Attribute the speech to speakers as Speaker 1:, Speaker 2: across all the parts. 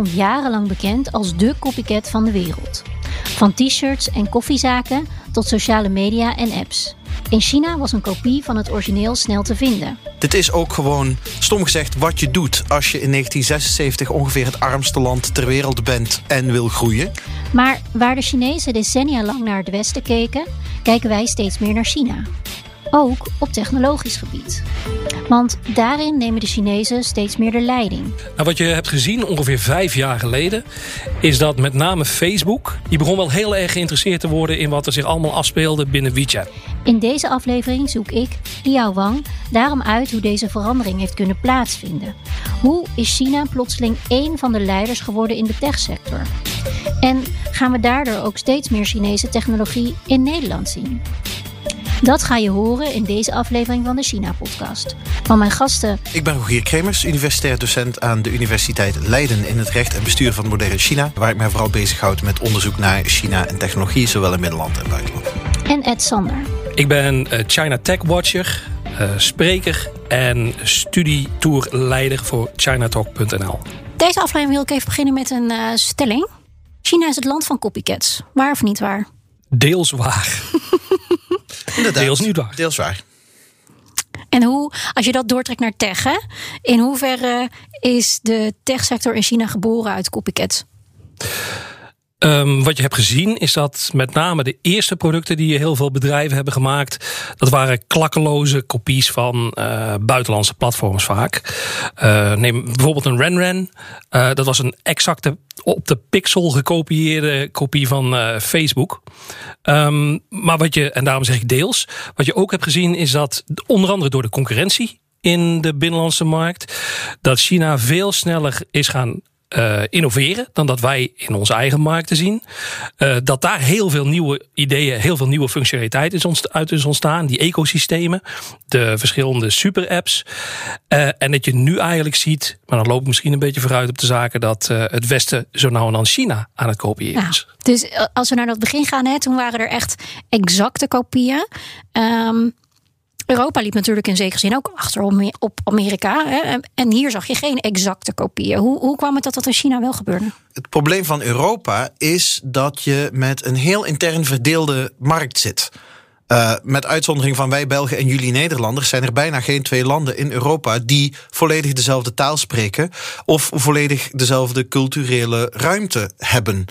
Speaker 1: Stond jarenlang bekend als de copycat van de wereld. Van t-shirts en koffiezaken tot sociale media en apps. In China was een kopie van het origineel snel te vinden.
Speaker 2: Dit is ook gewoon, stom gezegd, wat je doet als je in 1976 ongeveer het armste land ter wereld bent en wil groeien.
Speaker 1: Maar waar de Chinezen decennia lang naar het Westen keken, kijken wij steeds meer naar China. Ook op technologisch gebied. Want daarin nemen de Chinezen steeds meer de leiding.
Speaker 3: Nou, wat je hebt gezien ongeveer vijf jaar geleden, is dat met name Facebook, die begon wel heel erg geïnteresseerd te worden in wat er zich allemaal afspeelde binnen WeChat.
Speaker 1: In deze aflevering zoek ik, Liao Wang, daarom uit hoe deze verandering heeft kunnen plaatsvinden. Hoe is China plotseling één van de leiders geworden in de techsector? En gaan we daardoor ook steeds meer Chinese technologie in Nederland zien? Dat ga je horen in deze aflevering van de China-podcast. Van mijn gasten.
Speaker 2: Ik ben Rogier Kremers, universitair docent aan de Universiteit Leiden in het recht en bestuur van moderne China. Waar ik mij vooral bezighoud met onderzoek naar China en technologie, zowel in Middelland en buitenland.
Speaker 1: En Ed Sander.
Speaker 3: Ik ben eh, China Tech Watcher, uh, spreker en studietourleider voor ChinaTalk.nl.
Speaker 1: Deze aflevering wil ik even beginnen met een uh, stelling. China is het land van copycats. Waar of niet waar?
Speaker 3: Deels waar.
Speaker 2: Inderdaad.
Speaker 3: Deels niet waar.
Speaker 2: Deels waar.
Speaker 1: En hoe, als je dat doortrekt naar tech, hè, in hoeverre is de techsector in China geboren uit copycats?
Speaker 3: Um, wat je hebt gezien is dat met name de eerste producten die heel veel bedrijven hebben gemaakt, dat waren klakkeloze kopies van uh, buitenlandse platforms vaak. Uh, neem bijvoorbeeld een RenRen. Uh, dat was een exacte op de pixel gekopieerde kopie van Facebook. Um, maar wat je, en daarom zeg ik deels, wat je ook hebt gezien is dat onder andere door de concurrentie in de binnenlandse markt, dat China veel sneller is gaan uh, innoveren dan dat wij in onze eigen markten zien. Uh, dat daar heel veel nieuwe ideeën, heel veel nieuwe functionaliteit is ontst uit is ontstaan. Die ecosystemen, de verschillende super-apps. Uh, en dat je nu eigenlijk ziet, maar dan loop ik misschien een beetje vooruit op de zaken, dat het Westen zo nou en dan China aan het kopiëren is.
Speaker 1: Ja, dus als we naar dat begin gaan, hè, toen waren er echt exacte kopieën. Um, Europa liep natuurlijk in zekere zin ook achter op Amerika. Hè? En hier zag je geen exacte kopieën. Hoe, hoe kwam het dat dat in China wel gebeurde?
Speaker 2: Het probleem van Europa is dat je met een heel intern verdeelde markt zit. Uh, met uitzondering van wij Belgen en jullie Nederlanders zijn er bijna geen twee landen in Europa die volledig dezelfde taal spreken of volledig dezelfde culturele ruimte hebben.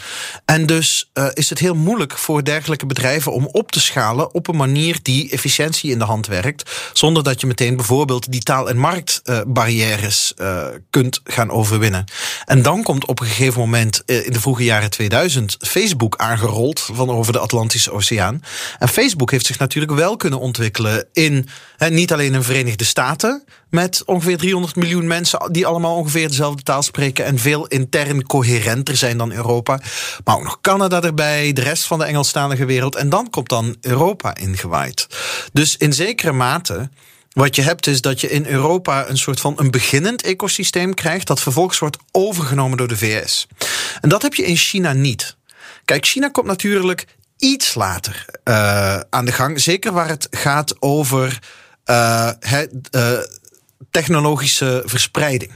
Speaker 2: En dus uh, is het heel moeilijk voor dergelijke bedrijven om op te schalen op een manier die efficiëntie in de hand werkt, zonder dat je meteen bijvoorbeeld die taal- en marktbarrières uh, kunt gaan overwinnen. En dan komt op een gegeven moment in de vroege jaren 2000 Facebook aangerold van over de Atlantische Oceaan. En Facebook heeft zich natuurlijk wel kunnen ontwikkelen in hè, niet alleen in Verenigde Staten. Met ongeveer 300 miljoen mensen die allemaal ongeveer dezelfde taal spreken. En veel intern coherenter zijn dan Europa. Maar ook nog Canada erbij, de rest van de Engelstalige wereld. En dan komt dan Europa ingewaaid. Dus in zekere mate. Wat je hebt is dat je in Europa een soort van een beginnend ecosysteem krijgt. dat vervolgens wordt overgenomen door de VS. En dat heb je in China niet. Kijk, China komt natuurlijk iets later uh, aan de gang. Zeker waar het gaat over he, uh, technologische verspreiding.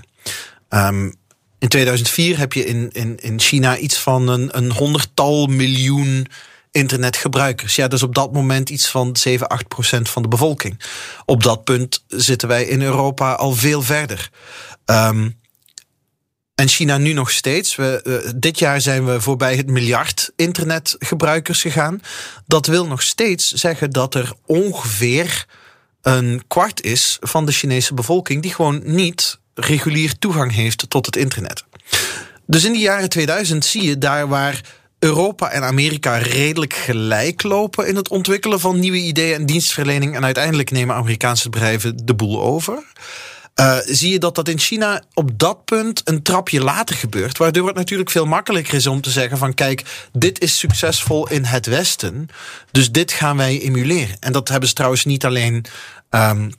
Speaker 2: Um, in 2004 heb je in, in, in China iets van een, een honderdtal miljoen internetgebruikers. Ja, dus op dat moment iets van 7, 8 procent van de bevolking. Op dat punt zitten wij in Europa al veel verder. Um, en China nu nog steeds. We, uh, dit jaar zijn we voorbij het miljard internetgebruikers gegaan. Dat wil nog steeds zeggen dat er ongeveer een kwart is van de Chinese bevolking die gewoon niet regulier toegang heeft tot het internet. Dus in de jaren 2000 zie je daar waar Europa en Amerika redelijk gelijk lopen in het ontwikkelen van nieuwe ideeën en dienstverlening. En uiteindelijk nemen Amerikaanse bedrijven de boel over. Uh, zie je dat dat in China op dat punt een trapje later gebeurt. Waardoor het natuurlijk veel makkelijker is om te zeggen van kijk, dit is succesvol in het Westen. Dus dit gaan wij emuleren. En dat hebben ze trouwens niet alleen um,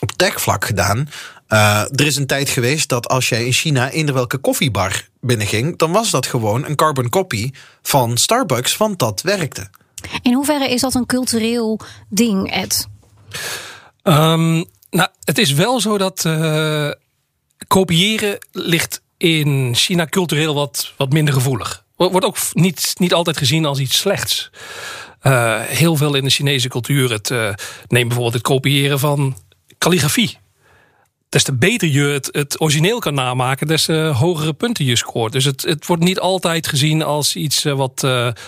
Speaker 2: op techvlak gedaan. Uh, er is een tijd geweest dat als jij in China in welke koffiebar binnenging, dan was dat gewoon een carbon copy van Starbucks, want dat werkte.
Speaker 1: In hoeverre is dat een cultureel ding, Ed?
Speaker 3: Um, nou, het is wel zo dat uh, kopiëren ligt in China cultureel wat, wat minder gevoelig. Wordt ook niet, niet altijd gezien als iets slechts. Uh, heel veel in de Chinese cultuur. Het, uh, neem bijvoorbeeld het kopiëren van calligrafie. Des te beter je het, het origineel kan namaken, des te hogere punten je scoort. Dus het, het wordt niet altijd gezien als iets wat,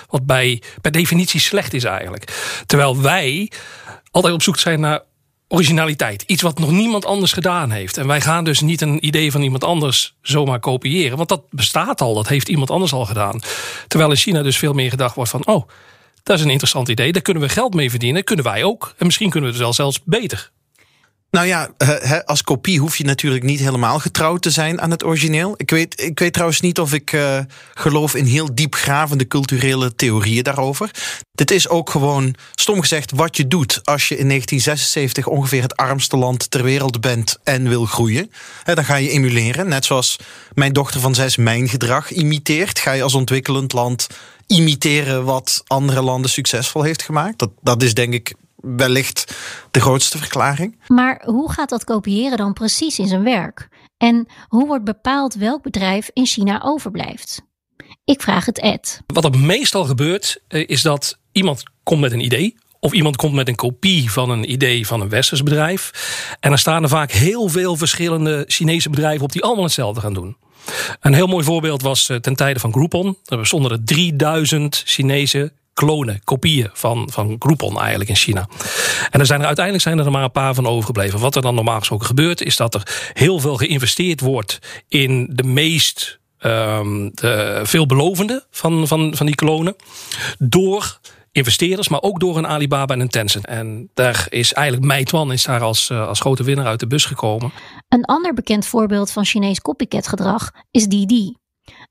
Speaker 3: wat bij, per definitie slecht is eigenlijk. Terwijl wij altijd op zoek zijn naar originaliteit. Iets wat nog niemand anders gedaan heeft. En wij gaan dus niet een idee van iemand anders zomaar kopiëren. Want dat bestaat al, dat heeft iemand anders al gedaan. Terwijl in China dus veel meer gedacht wordt van... oh, dat is een interessant idee, daar kunnen we geld mee verdienen. Kunnen wij ook. En misschien kunnen we het wel zelfs beter.
Speaker 2: Nou ja, eh, als kopie hoef je natuurlijk niet helemaal getrouwd te zijn aan het origineel. Ik weet, ik weet trouwens niet of ik uh, geloof in heel diepgravende culturele theorieën daarover. Dit is ook gewoon, stom gezegd, wat je doet als je in 1976 ongeveer het armste land ter wereld bent en wil groeien. dan ga je emuleren, net zoals mijn dochter van zes mijn gedrag imiteert. Ga je als ontwikkelend land imiteren wat andere landen succesvol heeft gemaakt. Dat, dat is denk ik wellicht de grootste verklaring.
Speaker 1: Maar hoe gaat dat kopiëren dan precies in zijn werk? En hoe wordt bepaald welk bedrijf in China overblijft? Ik vraag het Ed.
Speaker 3: Wat er meestal gebeurt, eh, is dat iemand komt met een idee. Of iemand komt met een kopie van een idee van een westers bedrijf. En dan staan er vaak heel veel verschillende Chinese bedrijven op die allemaal hetzelfde gaan doen. Een heel mooi voorbeeld was eh, ten tijde van Groupon. Er bestonden er 3000 Chinese klonen, kopieën van, van Groupon eigenlijk in China. En er zijn er uiteindelijk zijn er maar een paar van overgebleven. Wat er dan normaal gesproken gebeurt, is dat er heel veel geïnvesteerd wordt in de meest um, de veelbelovende van, van, van die klonen. Door investeerders, maar ook door een Alibaba en een Tencent. En daar is eigenlijk Meituan is daar als, uh, als grote winnaar uit de bus gekomen.
Speaker 1: Een ander bekend voorbeeld van Chinees copycat gedrag is Didi.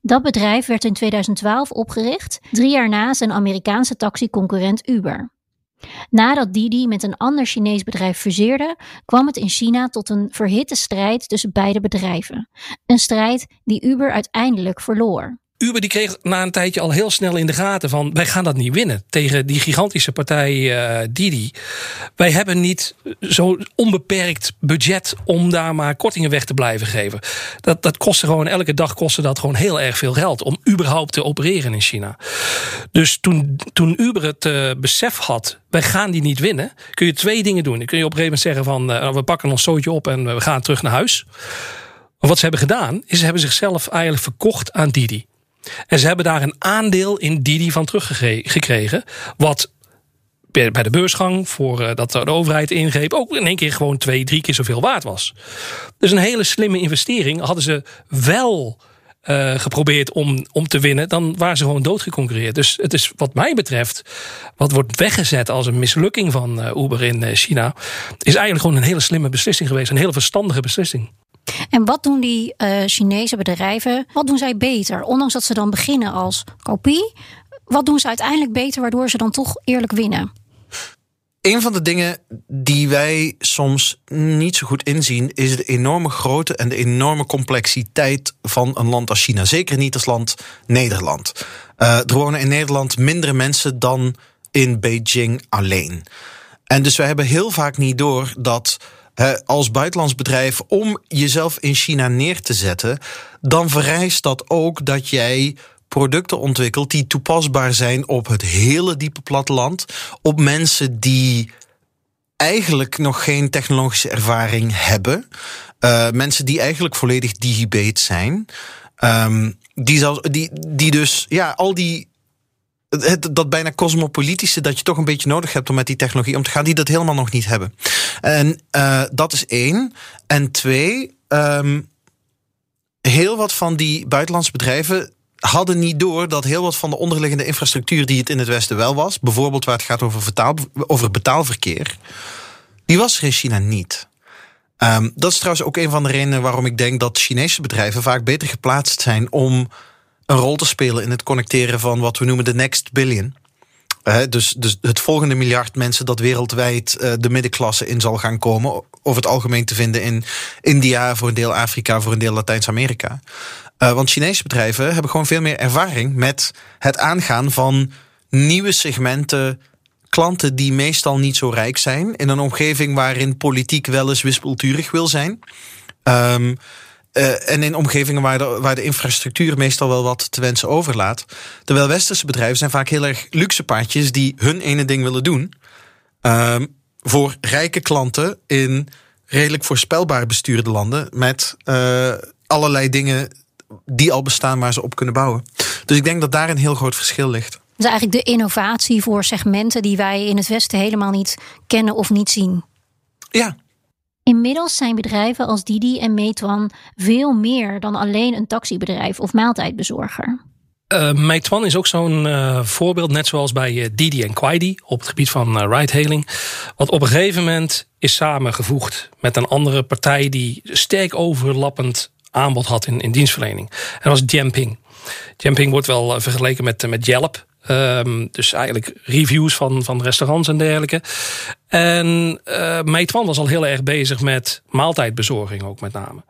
Speaker 1: Dat bedrijf werd in 2012 opgericht, drie jaar na zijn Amerikaanse taxiconcurrent Uber. Nadat Didi met een ander Chinees bedrijf fuseerde, kwam het in China tot een verhitte strijd tussen beide bedrijven. Een strijd die Uber uiteindelijk verloor.
Speaker 3: Uber die kreeg na een tijdje al heel snel in de gaten van wij gaan dat niet winnen tegen die gigantische partij uh, Didi. Wij hebben niet zo onbeperkt budget om daar maar kortingen weg te blijven geven. Dat, dat kostte gewoon, elke dag kostte dat gewoon heel erg veel geld om überhaupt te opereren in China. Dus toen, toen Uber het uh, besef had, wij gaan die niet winnen, kun je twee dingen doen. Dan kun je op een gegeven moment zeggen van uh, we pakken ons zootje op en we gaan terug naar huis. Maar wat ze hebben gedaan, is ze hebben zichzelf eigenlijk verkocht aan Didi. En ze hebben daar een aandeel in Didi van teruggekregen. Wat bij de beursgang, voor uh, dat de overheid ingreep, ook in één keer gewoon twee, drie keer zoveel waard was. Dus een hele slimme investering. Hadden ze wel uh, geprobeerd om, om te winnen, dan waren ze gewoon doodgeconcurreerd. Dus het is wat mij betreft, wat wordt weggezet als een mislukking van uh, Uber in China, is eigenlijk gewoon een hele slimme beslissing geweest. Een hele verstandige beslissing.
Speaker 1: En wat doen die uh, Chinese bedrijven? Wat doen zij beter? Ondanks dat ze dan beginnen als kopie, wat doen ze uiteindelijk beter waardoor ze dan toch eerlijk winnen?
Speaker 2: Een van de dingen die wij soms niet zo goed inzien, is de enorme grootte en de enorme complexiteit van een land als China. Zeker niet als land Nederland. Uh, er wonen in Nederland mindere mensen dan in Beijing alleen. En dus wij hebben heel vaak niet door dat als buitenlands bedrijf om jezelf in China neer te zetten, dan vereist dat ook dat jij producten ontwikkelt die toepasbaar zijn op het hele diepe platteland, op mensen die eigenlijk nog geen technologische ervaring hebben, uh, mensen die eigenlijk volledig digibate zijn. Um, die, die, die dus ja, al die het, dat bijna cosmopolitische dat je toch een beetje nodig hebt om met die technologie om te gaan, die dat helemaal nog niet hebben. En uh, dat is één. En twee, um, heel wat van die buitenlandse bedrijven hadden niet door dat heel wat van de onderliggende infrastructuur die het in het Westen wel was, bijvoorbeeld waar het gaat over, vertaal, over betaalverkeer, die was er in China niet. Ehm, dat is trouwens ook een van de redenen waarom ik denk dat Chinese bedrijven vaak beter geplaatst zijn om een rol te spelen in het connecteren van wat we noemen de next billion. dus, dus het volgende miljard mensen dat wereldwijd uh, de middenklasse in zal gaan komen. Over het algemeen te vinden in India, voor een deel Afrika, voor een deel Latijns-Amerika. Uh, want Chinese bedrijven hebben gewoon veel meer ervaring met het aangaan van nieuwe segmenten klanten die meestal niet zo rijk zijn. In een omgeving waarin politiek wel eens wispelturig wil zijn. Um, uh, en in omgevingen waar de, waar de infrastructuur meestal wel wat te wensen overlaat. Terwijl westerse bedrijven zijn vaak heel erg luxe paardjes die hun ene ding willen doen. Um, voor rijke klanten in redelijk voorspelbaar bestuurde landen. Met uh, allerlei dingen die al bestaan waar ze op kunnen bouwen. Dus ik denk dat daar een heel groot verschil ligt.
Speaker 1: Dus eigenlijk de innovatie voor segmenten die wij in het Westen helemaal niet kennen of niet zien.
Speaker 2: Ja.
Speaker 1: Inmiddels zijn bedrijven als Didi en Meituan veel meer dan alleen een taxibedrijf of maaltijdbezorger.
Speaker 3: Uh, Meituan is ook zo'n uh, voorbeeld, net zoals bij uh, Didi en Kwaidi op het gebied van ride-hailing. Wat op een gegeven moment is samengevoegd met een andere partij die sterk overlappend aanbod had in, in dienstverlening. En dat was Jamping. Jamping wordt wel vergeleken met, met Yelp. Um, dus eigenlijk reviews van, van restaurants en dergelijke. En uh, Meituan was al heel erg bezig met maaltijdbezorging ook met name.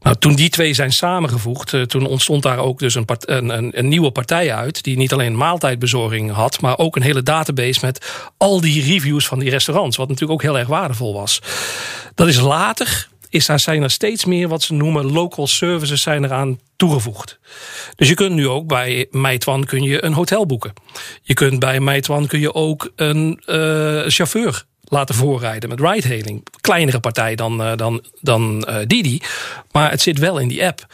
Speaker 3: Nou, toen die twee zijn samengevoegd, uh, toen ontstond daar ook dus een, een, een, nieuwe partij uit... die niet alleen maaltijdbezorging had, maar ook een hele database... met al die reviews van die restaurants, wat natuurlijk ook heel erg waardevol was. Dat is later is daar zijn er steeds meer wat ze noemen local services zijn eraan toegevoegd. Dus je kunt nu ook bij Meitwan kun je een hotel boeken. Je kunt bij Meitwan kun je ook een uh, chauffeur laten voorrijden met ride-hailing. Kleinere partij dan, uh, dan, dan uh, Didi, maar het zit wel in die app.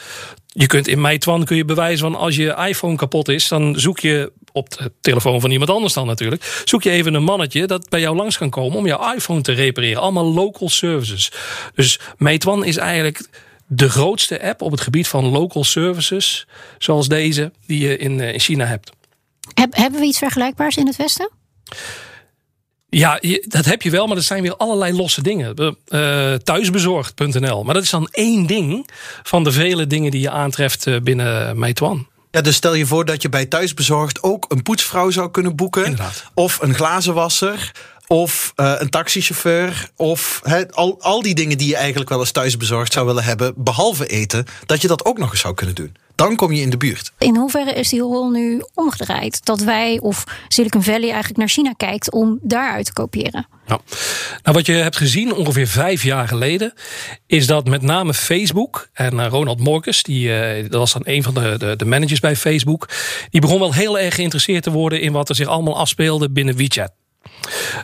Speaker 3: Je kunt in Meituan kun je bewijzen van als je iPhone kapot is, dan zoek je op de telefoon van iemand anders dan natuurlijk. Zoek je even een mannetje dat bij jou langs kan komen om jouw iPhone te repareren. Allemaal local services. Dus Meituan is eigenlijk de grootste app op het gebied van local services, zoals deze die je in, in China hebt.
Speaker 1: Heb, hebben we iets vergelijkbaars in het Westen?
Speaker 3: Ja, dat heb je wel, maar dat zijn weer allerlei losse dingen. Uh, thuisbezorgd.nl. Maar dat is dan één ding van de vele dingen die je aantreft eh, binnen Meituan.
Speaker 2: Ja, dus stel je voor dat je bij thuisbezorgd ook een poetsvrouw zou kunnen boeken.
Speaker 3: Inderdaad.
Speaker 2: Of een glazenwasser. Of uh, een taxichauffeur. Of he, al, al die dingen die je eigenlijk wel eens thuisbezorgd zou willen hebben. Behalve eten. Dat je dat ook nog eens zou kunnen doen dan kom je in de buurt.
Speaker 1: In hoeverre is die rol nu omgedraaid? Dat wij of Silicon Valley eigenlijk naar China kijkt om daaruit te kopiëren?
Speaker 3: Nou, nou wat je hebt gezien ongeveer vijf jaar geleden, is dat met name Facebook en uh, Ronald Morkus, die uh, dat was dan een van de, de, de managers bij Facebook, die begon wel heel erg geïnteresseerd te worden in wat er zich allemaal afspeelde binnen WeChat.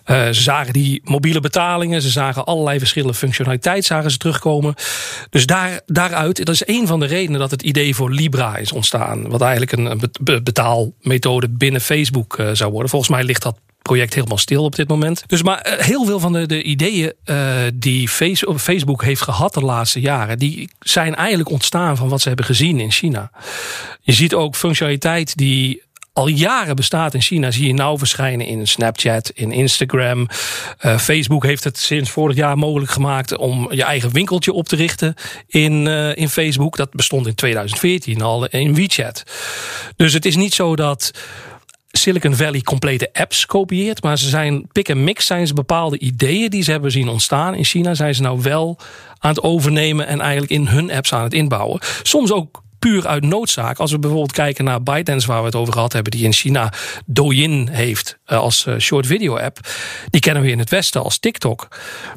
Speaker 3: Uh, ze zagen die mobiele betalingen, ze zagen allerlei verschillende functionaliteit zagen ze terugkomen. Dus daar, daaruit, dat is een van de redenen dat het idee voor Libra is ontstaan. Wat eigenlijk een, betaalmethode binnen Facebook uh, zou worden. Volgens mij ligt dat project helemaal stil op dit moment. Dus maar uh, heel veel van de, de ideeën die face, Facebook heeft gehad de laatste jaren, die zijn eigenlijk ontstaan van wat ze hebben gezien in China. Je ziet ook functionaliteit die al jaren bestaat in China, zie je nou verschijnen in Snapchat, in Instagram. Uh, Facebook heeft het sinds vorig jaar mogelijk gemaakt om je eigen winkeltje op te richten in, uh, in Facebook. Dat bestond in 2014 al in WeChat. Dus het is niet zo dat. Silicon Valley complete apps kopieert. Maar ze zijn pick en mix zijn ze bepaalde ideeën die ze hebben zien ontstaan in China. Zijn ze nou wel aan het overnemen en eigenlijk in hun apps aan het inbouwen. Soms ook puur uit noodzaak. Als we bijvoorbeeld kijken naar ByteDance, waar we het over gehad hebben, die in China Douyin heeft eh, als eh, short video app. Die kennen we in het Westen als TikTok.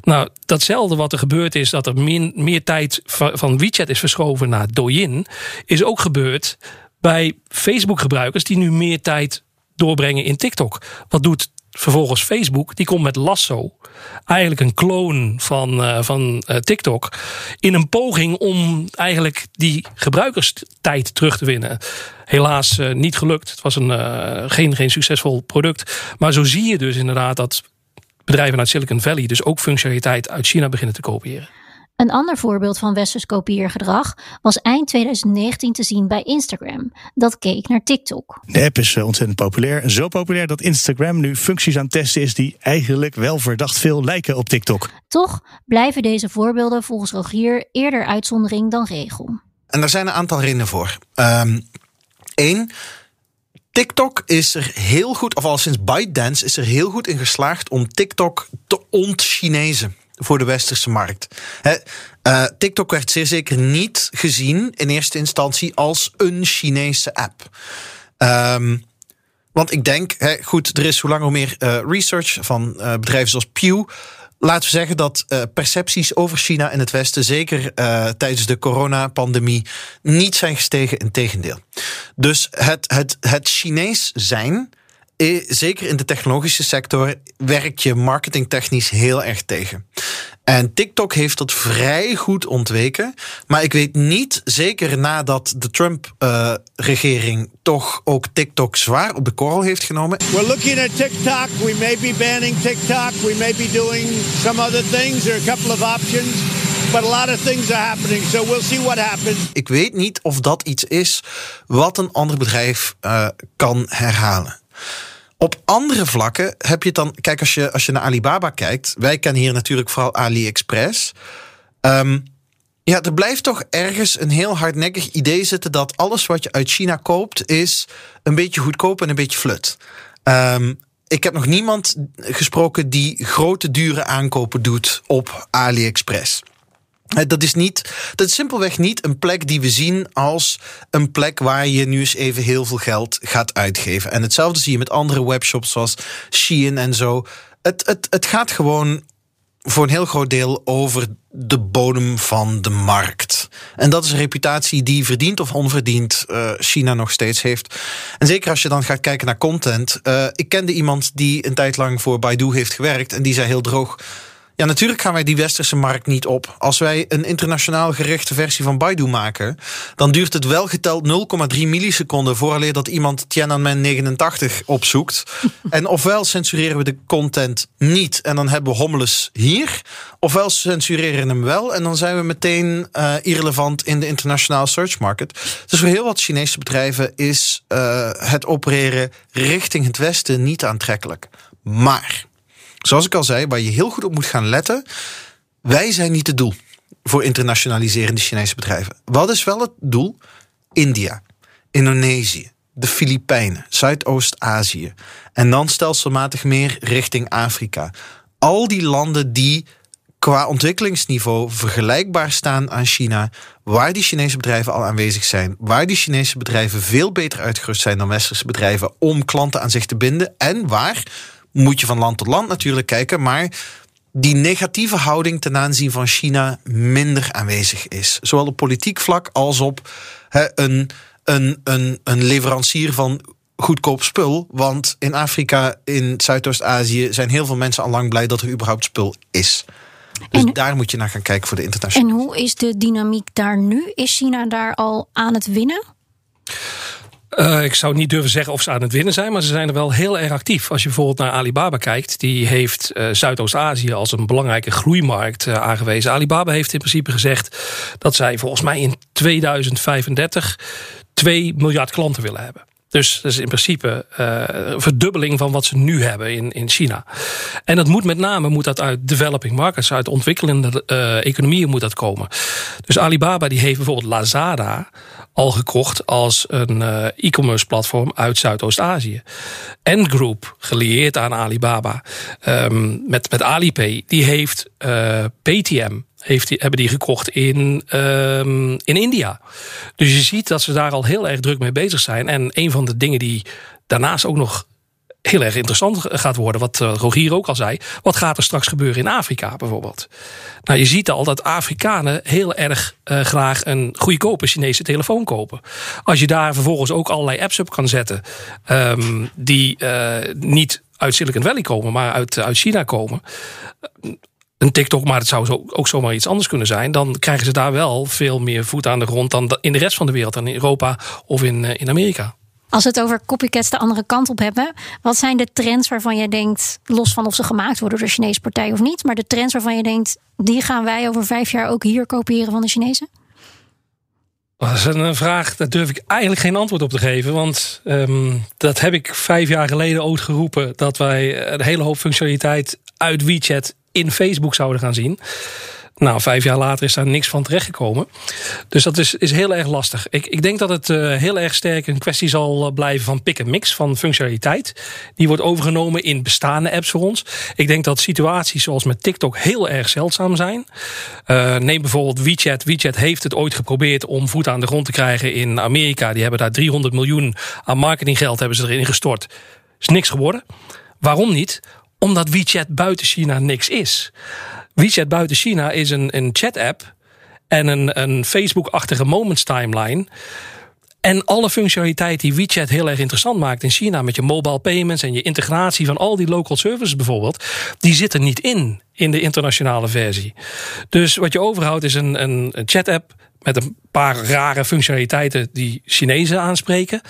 Speaker 3: Nou, datzelfde wat er gebeurd is, dat er meer, tijd van WeChat is verschoven naar Douyin, is ook gebeurd bij Facebook-gebruikers die nu meer tijd doorbrengen in TikTok. Wat doet vervolgens Facebook? Die komt met Lasso eigenlijk een kloon van, uh, van uh, TikTok. In een poging om eigenlijk die gebruikerstijd terug te winnen. Helaas uh, niet gelukt. Het was een, geen, geen succesvol product. Maar zo zie je dus inderdaad dat bedrijven uit Silicon Valley dus ook functionaliteit uit China beginnen te kopiëren.
Speaker 1: Een ander voorbeeld van westers kopieergedrag was eind 2019 te zien bij Instagram. Dat keek naar TikTok.
Speaker 4: De app is eh, ontzettend populair. Zo populair dat Instagram nu functies aan het testen is die eigenlijk wel verdacht veel lijken op TikTok.
Speaker 1: Toch blijven deze voorbeelden volgens Rogier eerder uitzondering dan regel.
Speaker 2: En daar zijn een aantal redenen voor. Eén, um, TikTok is er heel goed, of al sinds ByteDance is er heel goed in geslaagd om TikTok te ont-Chinezen voor de westerse markt. uh, TikTok werd zeer zeker niet gezien in eerste instantie als een Chinese app. Um, want ik denk, goed, er is hoe langer meer uh, research van uh, bedrijven zoals Pew laten we zeggen dat percepties over China in het Westen, zeker tijdens de coronapandemie, niet zijn gestegen. Integendeel. Dus het, het, het Chinees zijn, zeker in de technologische sector, werkt je marketingtechnisch heel erg tegen. En TikTok heeft dat vrij goed ontweken. Maar ik weet niet, zeker nadat de Trump-regering uh, toch ook TikTok zwaar op de korrel heeft genomen.
Speaker 5: We're looking at TikTok. We may be banning TikTok. We may be doing some other things. There are a couple of options. But a lot of things are happening, so we'll see what happens.
Speaker 2: Ik weet niet of dat iets is wat een ander bedrijf uh, kan herhalen. Op andere vlakken heb je het dan. Kijk, als je, als je naar Alibaba kijkt. Wij kennen hier natuurlijk vooral AliExpress. Um, ja, er blijft toch ergens een heel hardnekkig idee zitten dat alles wat je uit China koopt is een beetje goedkoop en een beetje flut. Um, ik heb nog niemand gesproken die grote dure aankopen doet op AliExpress. Dat is, niet, dat is simpelweg niet een plek die we zien als een plek waar je nu eens even heel veel geld gaat uitgeven. En hetzelfde zie je met andere webshops zoals Shein en zo. Het, het, het gaat gewoon voor een heel groot deel over de bodem van de markt. En dat is een reputatie die verdiend of onverdiend uh, China nog steeds heeft. En zeker als je dan gaat kijken naar content. Uh, ik kende iemand die een tijd lang voor Baidu heeft gewerkt en die zei heel droog. Ja, natuurlijk gaan wij die westerse markt niet op. Als wij een internationaal gerichte versie van Baidu maken, dan duurt het wel geteld 0,3 milliseconden vooraleer dat iemand Tiananmen 89 opzoekt. en ofwel censureren we de content niet en dan hebben we hommeles hier, ofwel censureren hem wel en dan zijn we meteen uh, irrelevant in de internationale search market. Dus voor heel wat Chinese bedrijven is uh, het opereren richting het westen niet aantrekkelijk. Maar zoals ik al zei, waar je heel goed op moet gaan letten. Wij zijn niet het doel voor internationaliserende Chinese bedrijven. Wat is wel het doel? India, Indonesië, de Filipijnen, Zuidoost-Azië. En dan stelselmatig meer richting Afrika. Al die landen die qua ontwikkelingsniveau vergelijkbaar staan aan China, waar die Chinese bedrijven al aanwezig zijn, waar die Chinese bedrijven veel beter uitgerust zijn dan westerse bedrijven om klanten aan zich te binden en waar moet je van land tot land natuurlijk kijken. Maar die negatieve houding ten aanzien van China minder aanwezig is. Zowel op politiek vlak als op een, een, een, een leverancier van goedkoop spul. Want in Afrika, in Zuidoost-Azië, zijn heel veel mensen al lang blij dat er überhaupt spul is. Dus en, daar moet je naar gaan kijken voor de internationale.
Speaker 1: En hoe is de dynamiek daar nu? Is China daar al aan het winnen?
Speaker 3: Uh, ik zou niet durven zeggen of ze aan het winnen zijn, maar ze zijn er wel heel erg actief. Als je bijvoorbeeld naar Alibaba kijkt, die heeft uh, Zuidoost-Azië als een belangrijke groeimarkt uh, aangewezen. Alibaba heeft in principe gezegd dat zij volgens mij in 2035 2 miljard klanten willen hebben. Dus dat is in principe uh, verdubbeling van wat ze nu hebben in, in China. En dat moet met name moet dat uit developing markets, uit ontwikkelende uh, economieën moet dat komen. Dus Alibaba die heeft bijvoorbeeld Lazada al gekocht als een uh, e-commerce platform uit Zuidoost-Azië. En Group, gelieerd aan Alibaba, um, met, met Alipay, die heeft PTM heeft die, hebben die gekocht in, um, in India. Dus je ziet dat ze daar al heel erg druk mee bezig zijn. En een van de dingen die daarnaast ook nog heel erg interessant gaat worden. Wat uh, Rogier ook al zei. Wat gaat er straks gebeuren in Afrika bijvoorbeeld? Nou, je ziet al dat Afrikanen heel erg uh, graag een goedkope Chinese telefoon kopen. Als je daar vervolgens ook allerlei apps op kan zetten. Um, die uh, niet uit Silicon Valley komen, maar uit, uit China komen een TikTok, maar het zou zo, ook zomaar iets anders kunnen zijn. Dan krijgen ze daar wel veel meer voet aan de grond dan in de rest van de wereld, dan in Europa of in, in Amerika.
Speaker 1: Als we het over copycats de andere kant op hebben, wat zijn de trends waarvan jij denkt, los van of ze gemaakt worden door de Chinese partij of niet, maar de trends waarvan je denkt, die gaan wij over vijf jaar ook hier kopiëren van de Chinezen?
Speaker 3: Dat is een vraag, daar durf ik eigenlijk geen antwoord op te geven. Want um, dat heb ik vijf jaar geleden ooit geroepen. Dat wij een hele hoop functionaliteit uit WeChat in Facebook zouden gaan zien. Nou, vijf jaar later is daar niks van terechtgekomen. Dus dat is, is heel erg lastig. Ik, ik denk dat het uh, heel erg sterk een kwestie zal blijven van pick en mix, van functionaliteit. Die wordt overgenomen in bestaande apps voor ons. Ik denk dat situaties zoals met TikTok heel erg zeldzaam zijn. Uh, neem bijvoorbeeld WeChat. WeChat heeft het ooit geprobeerd om voet aan de grond te krijgen in Amerika. Die hebben daar 300 miljoen aan marketinggeld hebben ze erin gestort. Is niks geworden. Waarom niet? Omdat WeChat buiten China niks is. WeChat buiten China is een, een chat-app en een, een Facebook-achtige Moments timeline. En alle functionaliteit die WeChat heel erg interessant maakt in China, met je mobile payments en je integratie van al die local services bijvoorbeeld, die zitten niet in in de internationale versie. Dus wat je overhoudt is een, een, een chat-app met een paar rare functionaliteiten die Chinezen aanspreken.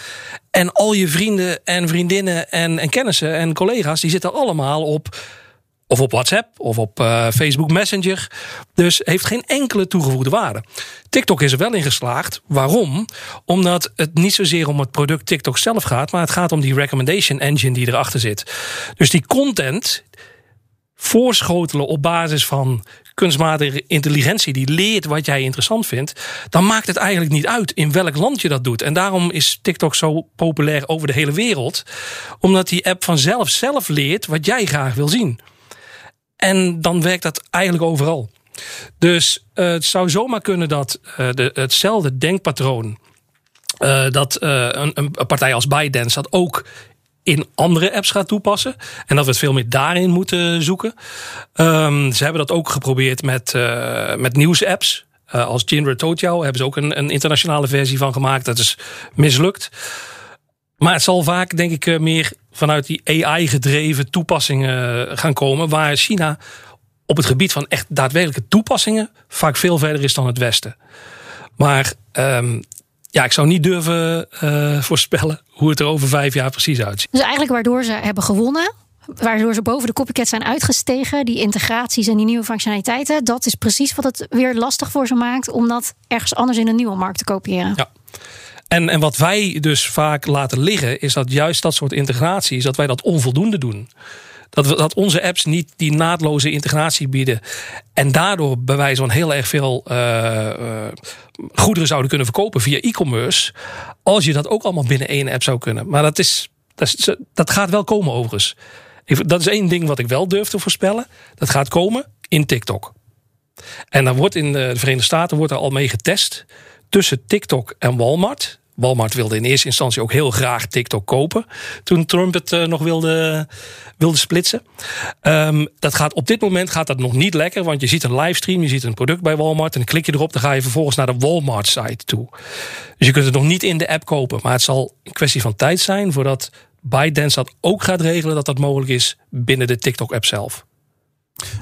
Speaker 3: En al je vrienden en vriendinnen en, en kennissen en collega's, die zitten allemaal op of op WhatsApp of op uh, Facebook Messenger. Dus heeft geen enkele toegevoegde waarde. TikTok is er wel in geslaagd. Waarom? Omdat het niet zozeer om het product TikTok zelf gaat, maar het gaat om die recommendation engine die erachter zit. Dus die content voorschotelen op basis van kunstmatige intelligentie die leert wat jij interessant vindt, dan maakt het eigenlijk niet uit in welk land je dat doet. En daarom is TikTok zo populair over de hele wereld, omdat die app vanzelf zelf leert wat jij graag wil zien. En dan werkt dat eigenlijk overal. Dus uh, het zou zomaar kunnen dat uh, de, hetzelfde denkpatroon. Uh, dat een, een, partij als ByteDance dat ook in andere apps gaat toepassen. En dat we het veel meer daarin moeten zoeken. Um, ze hebben dat ook geprobeerd met, met nieuwsapps. als Jinra Toutiao hebben ze ook een, een internationale versie van gemaakt. Dat is mislukt. Maar het zal vaak, denk ik, meer vanuit die AI-gedreven toepassingen eh, gaan komen. Waar China op het gebied van echt daadwerkelijke toepassingen vaak veel verder is dan het Westen. Maar um, ja, ik zou niet durven uh, voorspellen hoe het er over vijf jaar precies uitziet.
Speaker 1: Dus eigenlijk waardoor ze hebben gewonnen, waardoor ze boven de copycat zijn uitgestegen, die integraties en die nieuwe functionaliteiten, dat is precies wat het weer lastig voor ze maakt om dat ergens anders in een nieuwe markt te kopiëren.
Speaker 3: Ja. En, en wat wij dus vaak laten liggen, is dat juist dat soort integraties, dat wij dat onvoldoende doen. Dat, dat onze apps niet die naadloze integratie bieden. En daardoor bij wijze van heel erg veel uh, uh, goederen zouden kunnen verkopen via e-commerce. Als je dat ook allemaal binnen één app zou kunnen. Maar dat, is, dat, gaat wel komen overigens. Dat is één ding wat ik wel durf te voorspellen. Dat gaat komen in TikTok. En dan wordt in de Verenigde Staten wordt er al mee getest tussen TikTok en Walmart. Walmart wilde in eerste instantie ook heel graag TikTok kopen. Toen Trump het uh, nog wilde, wilde splitsen. Um, dat gaat, op dit moment gaat dat nog niet lekker. Want je ziet een livestream, je ziet een product bij Walmart. En klik je erop, dan ga je vervolgens naar de Walmart site toe. Dus je kunt het nog niet in de app kopen. Maar het zal een kwestie van tijd zijn voordat ByteDance dat ook gaat regelen. Dat dat mogelijk is binnen de TikTok app zelf.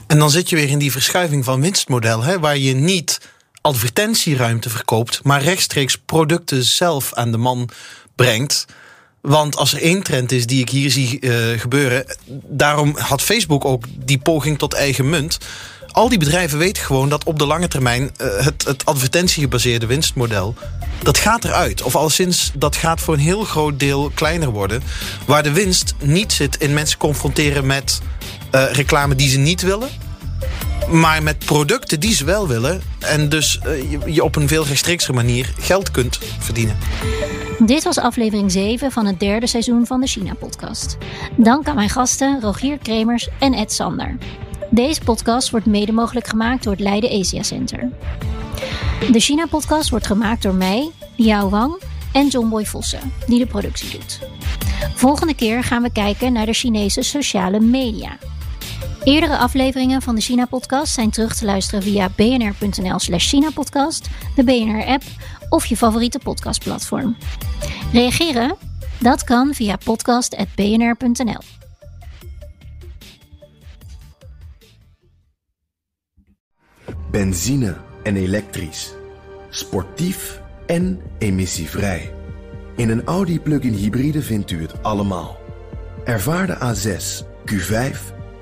Speaker 2: En dan zit je weer in die verschuiving van winstmodel. Hè, waar je niet advertentieruimte verkoopt, maar rechtstreeks producten zelf aan de man brengt. Want als er één trend is die ik hier zie uh, gebeuren, daarom had Facebook ook die poging tot eigen munt. Al die bedrijven weten gewoon dat op de lange termijn uh, het, het advertentiegebaseerde winstmodel. Dat gaat eruit. Of al sinds dat gaat voor een heel groot deel kleiner worden. Waar de winst niet zit in mensen confronteren met uh, reclame die ze niet willen maar met producten die ze wel willen. En dus uh, je, op een veel rechtstreekse manier geld kunt verdienen.
Speaker 1: Dit was aflevering 7 van het derde seizoen van de China-podcast. Dank aan mijn gasten Rogier Kremers en Ed Sander. Deze podcast wordt mede mogelijk gemaakt door het Leiden Asia Center. De China-podcast wordt gemaakt door mij, Liao Wang en Johnboy Vossen, die de productie doet. Volgende keer gaan we kijken naar de Chinese sociale media. Eerdere afleveringen van de China-podcast zijn terug te luisteren via bnr.nl/slash China-podcast, de BNR-app of je favoriete podcastplatform. Reageren? Dat kan via podcast.bnr.nl.
Speaker 6: Benzine en elektrisch. Sportief en emissievrij. In een Audi plug-in hybride vindt u het allemaal. Ervaar de A6, Q5,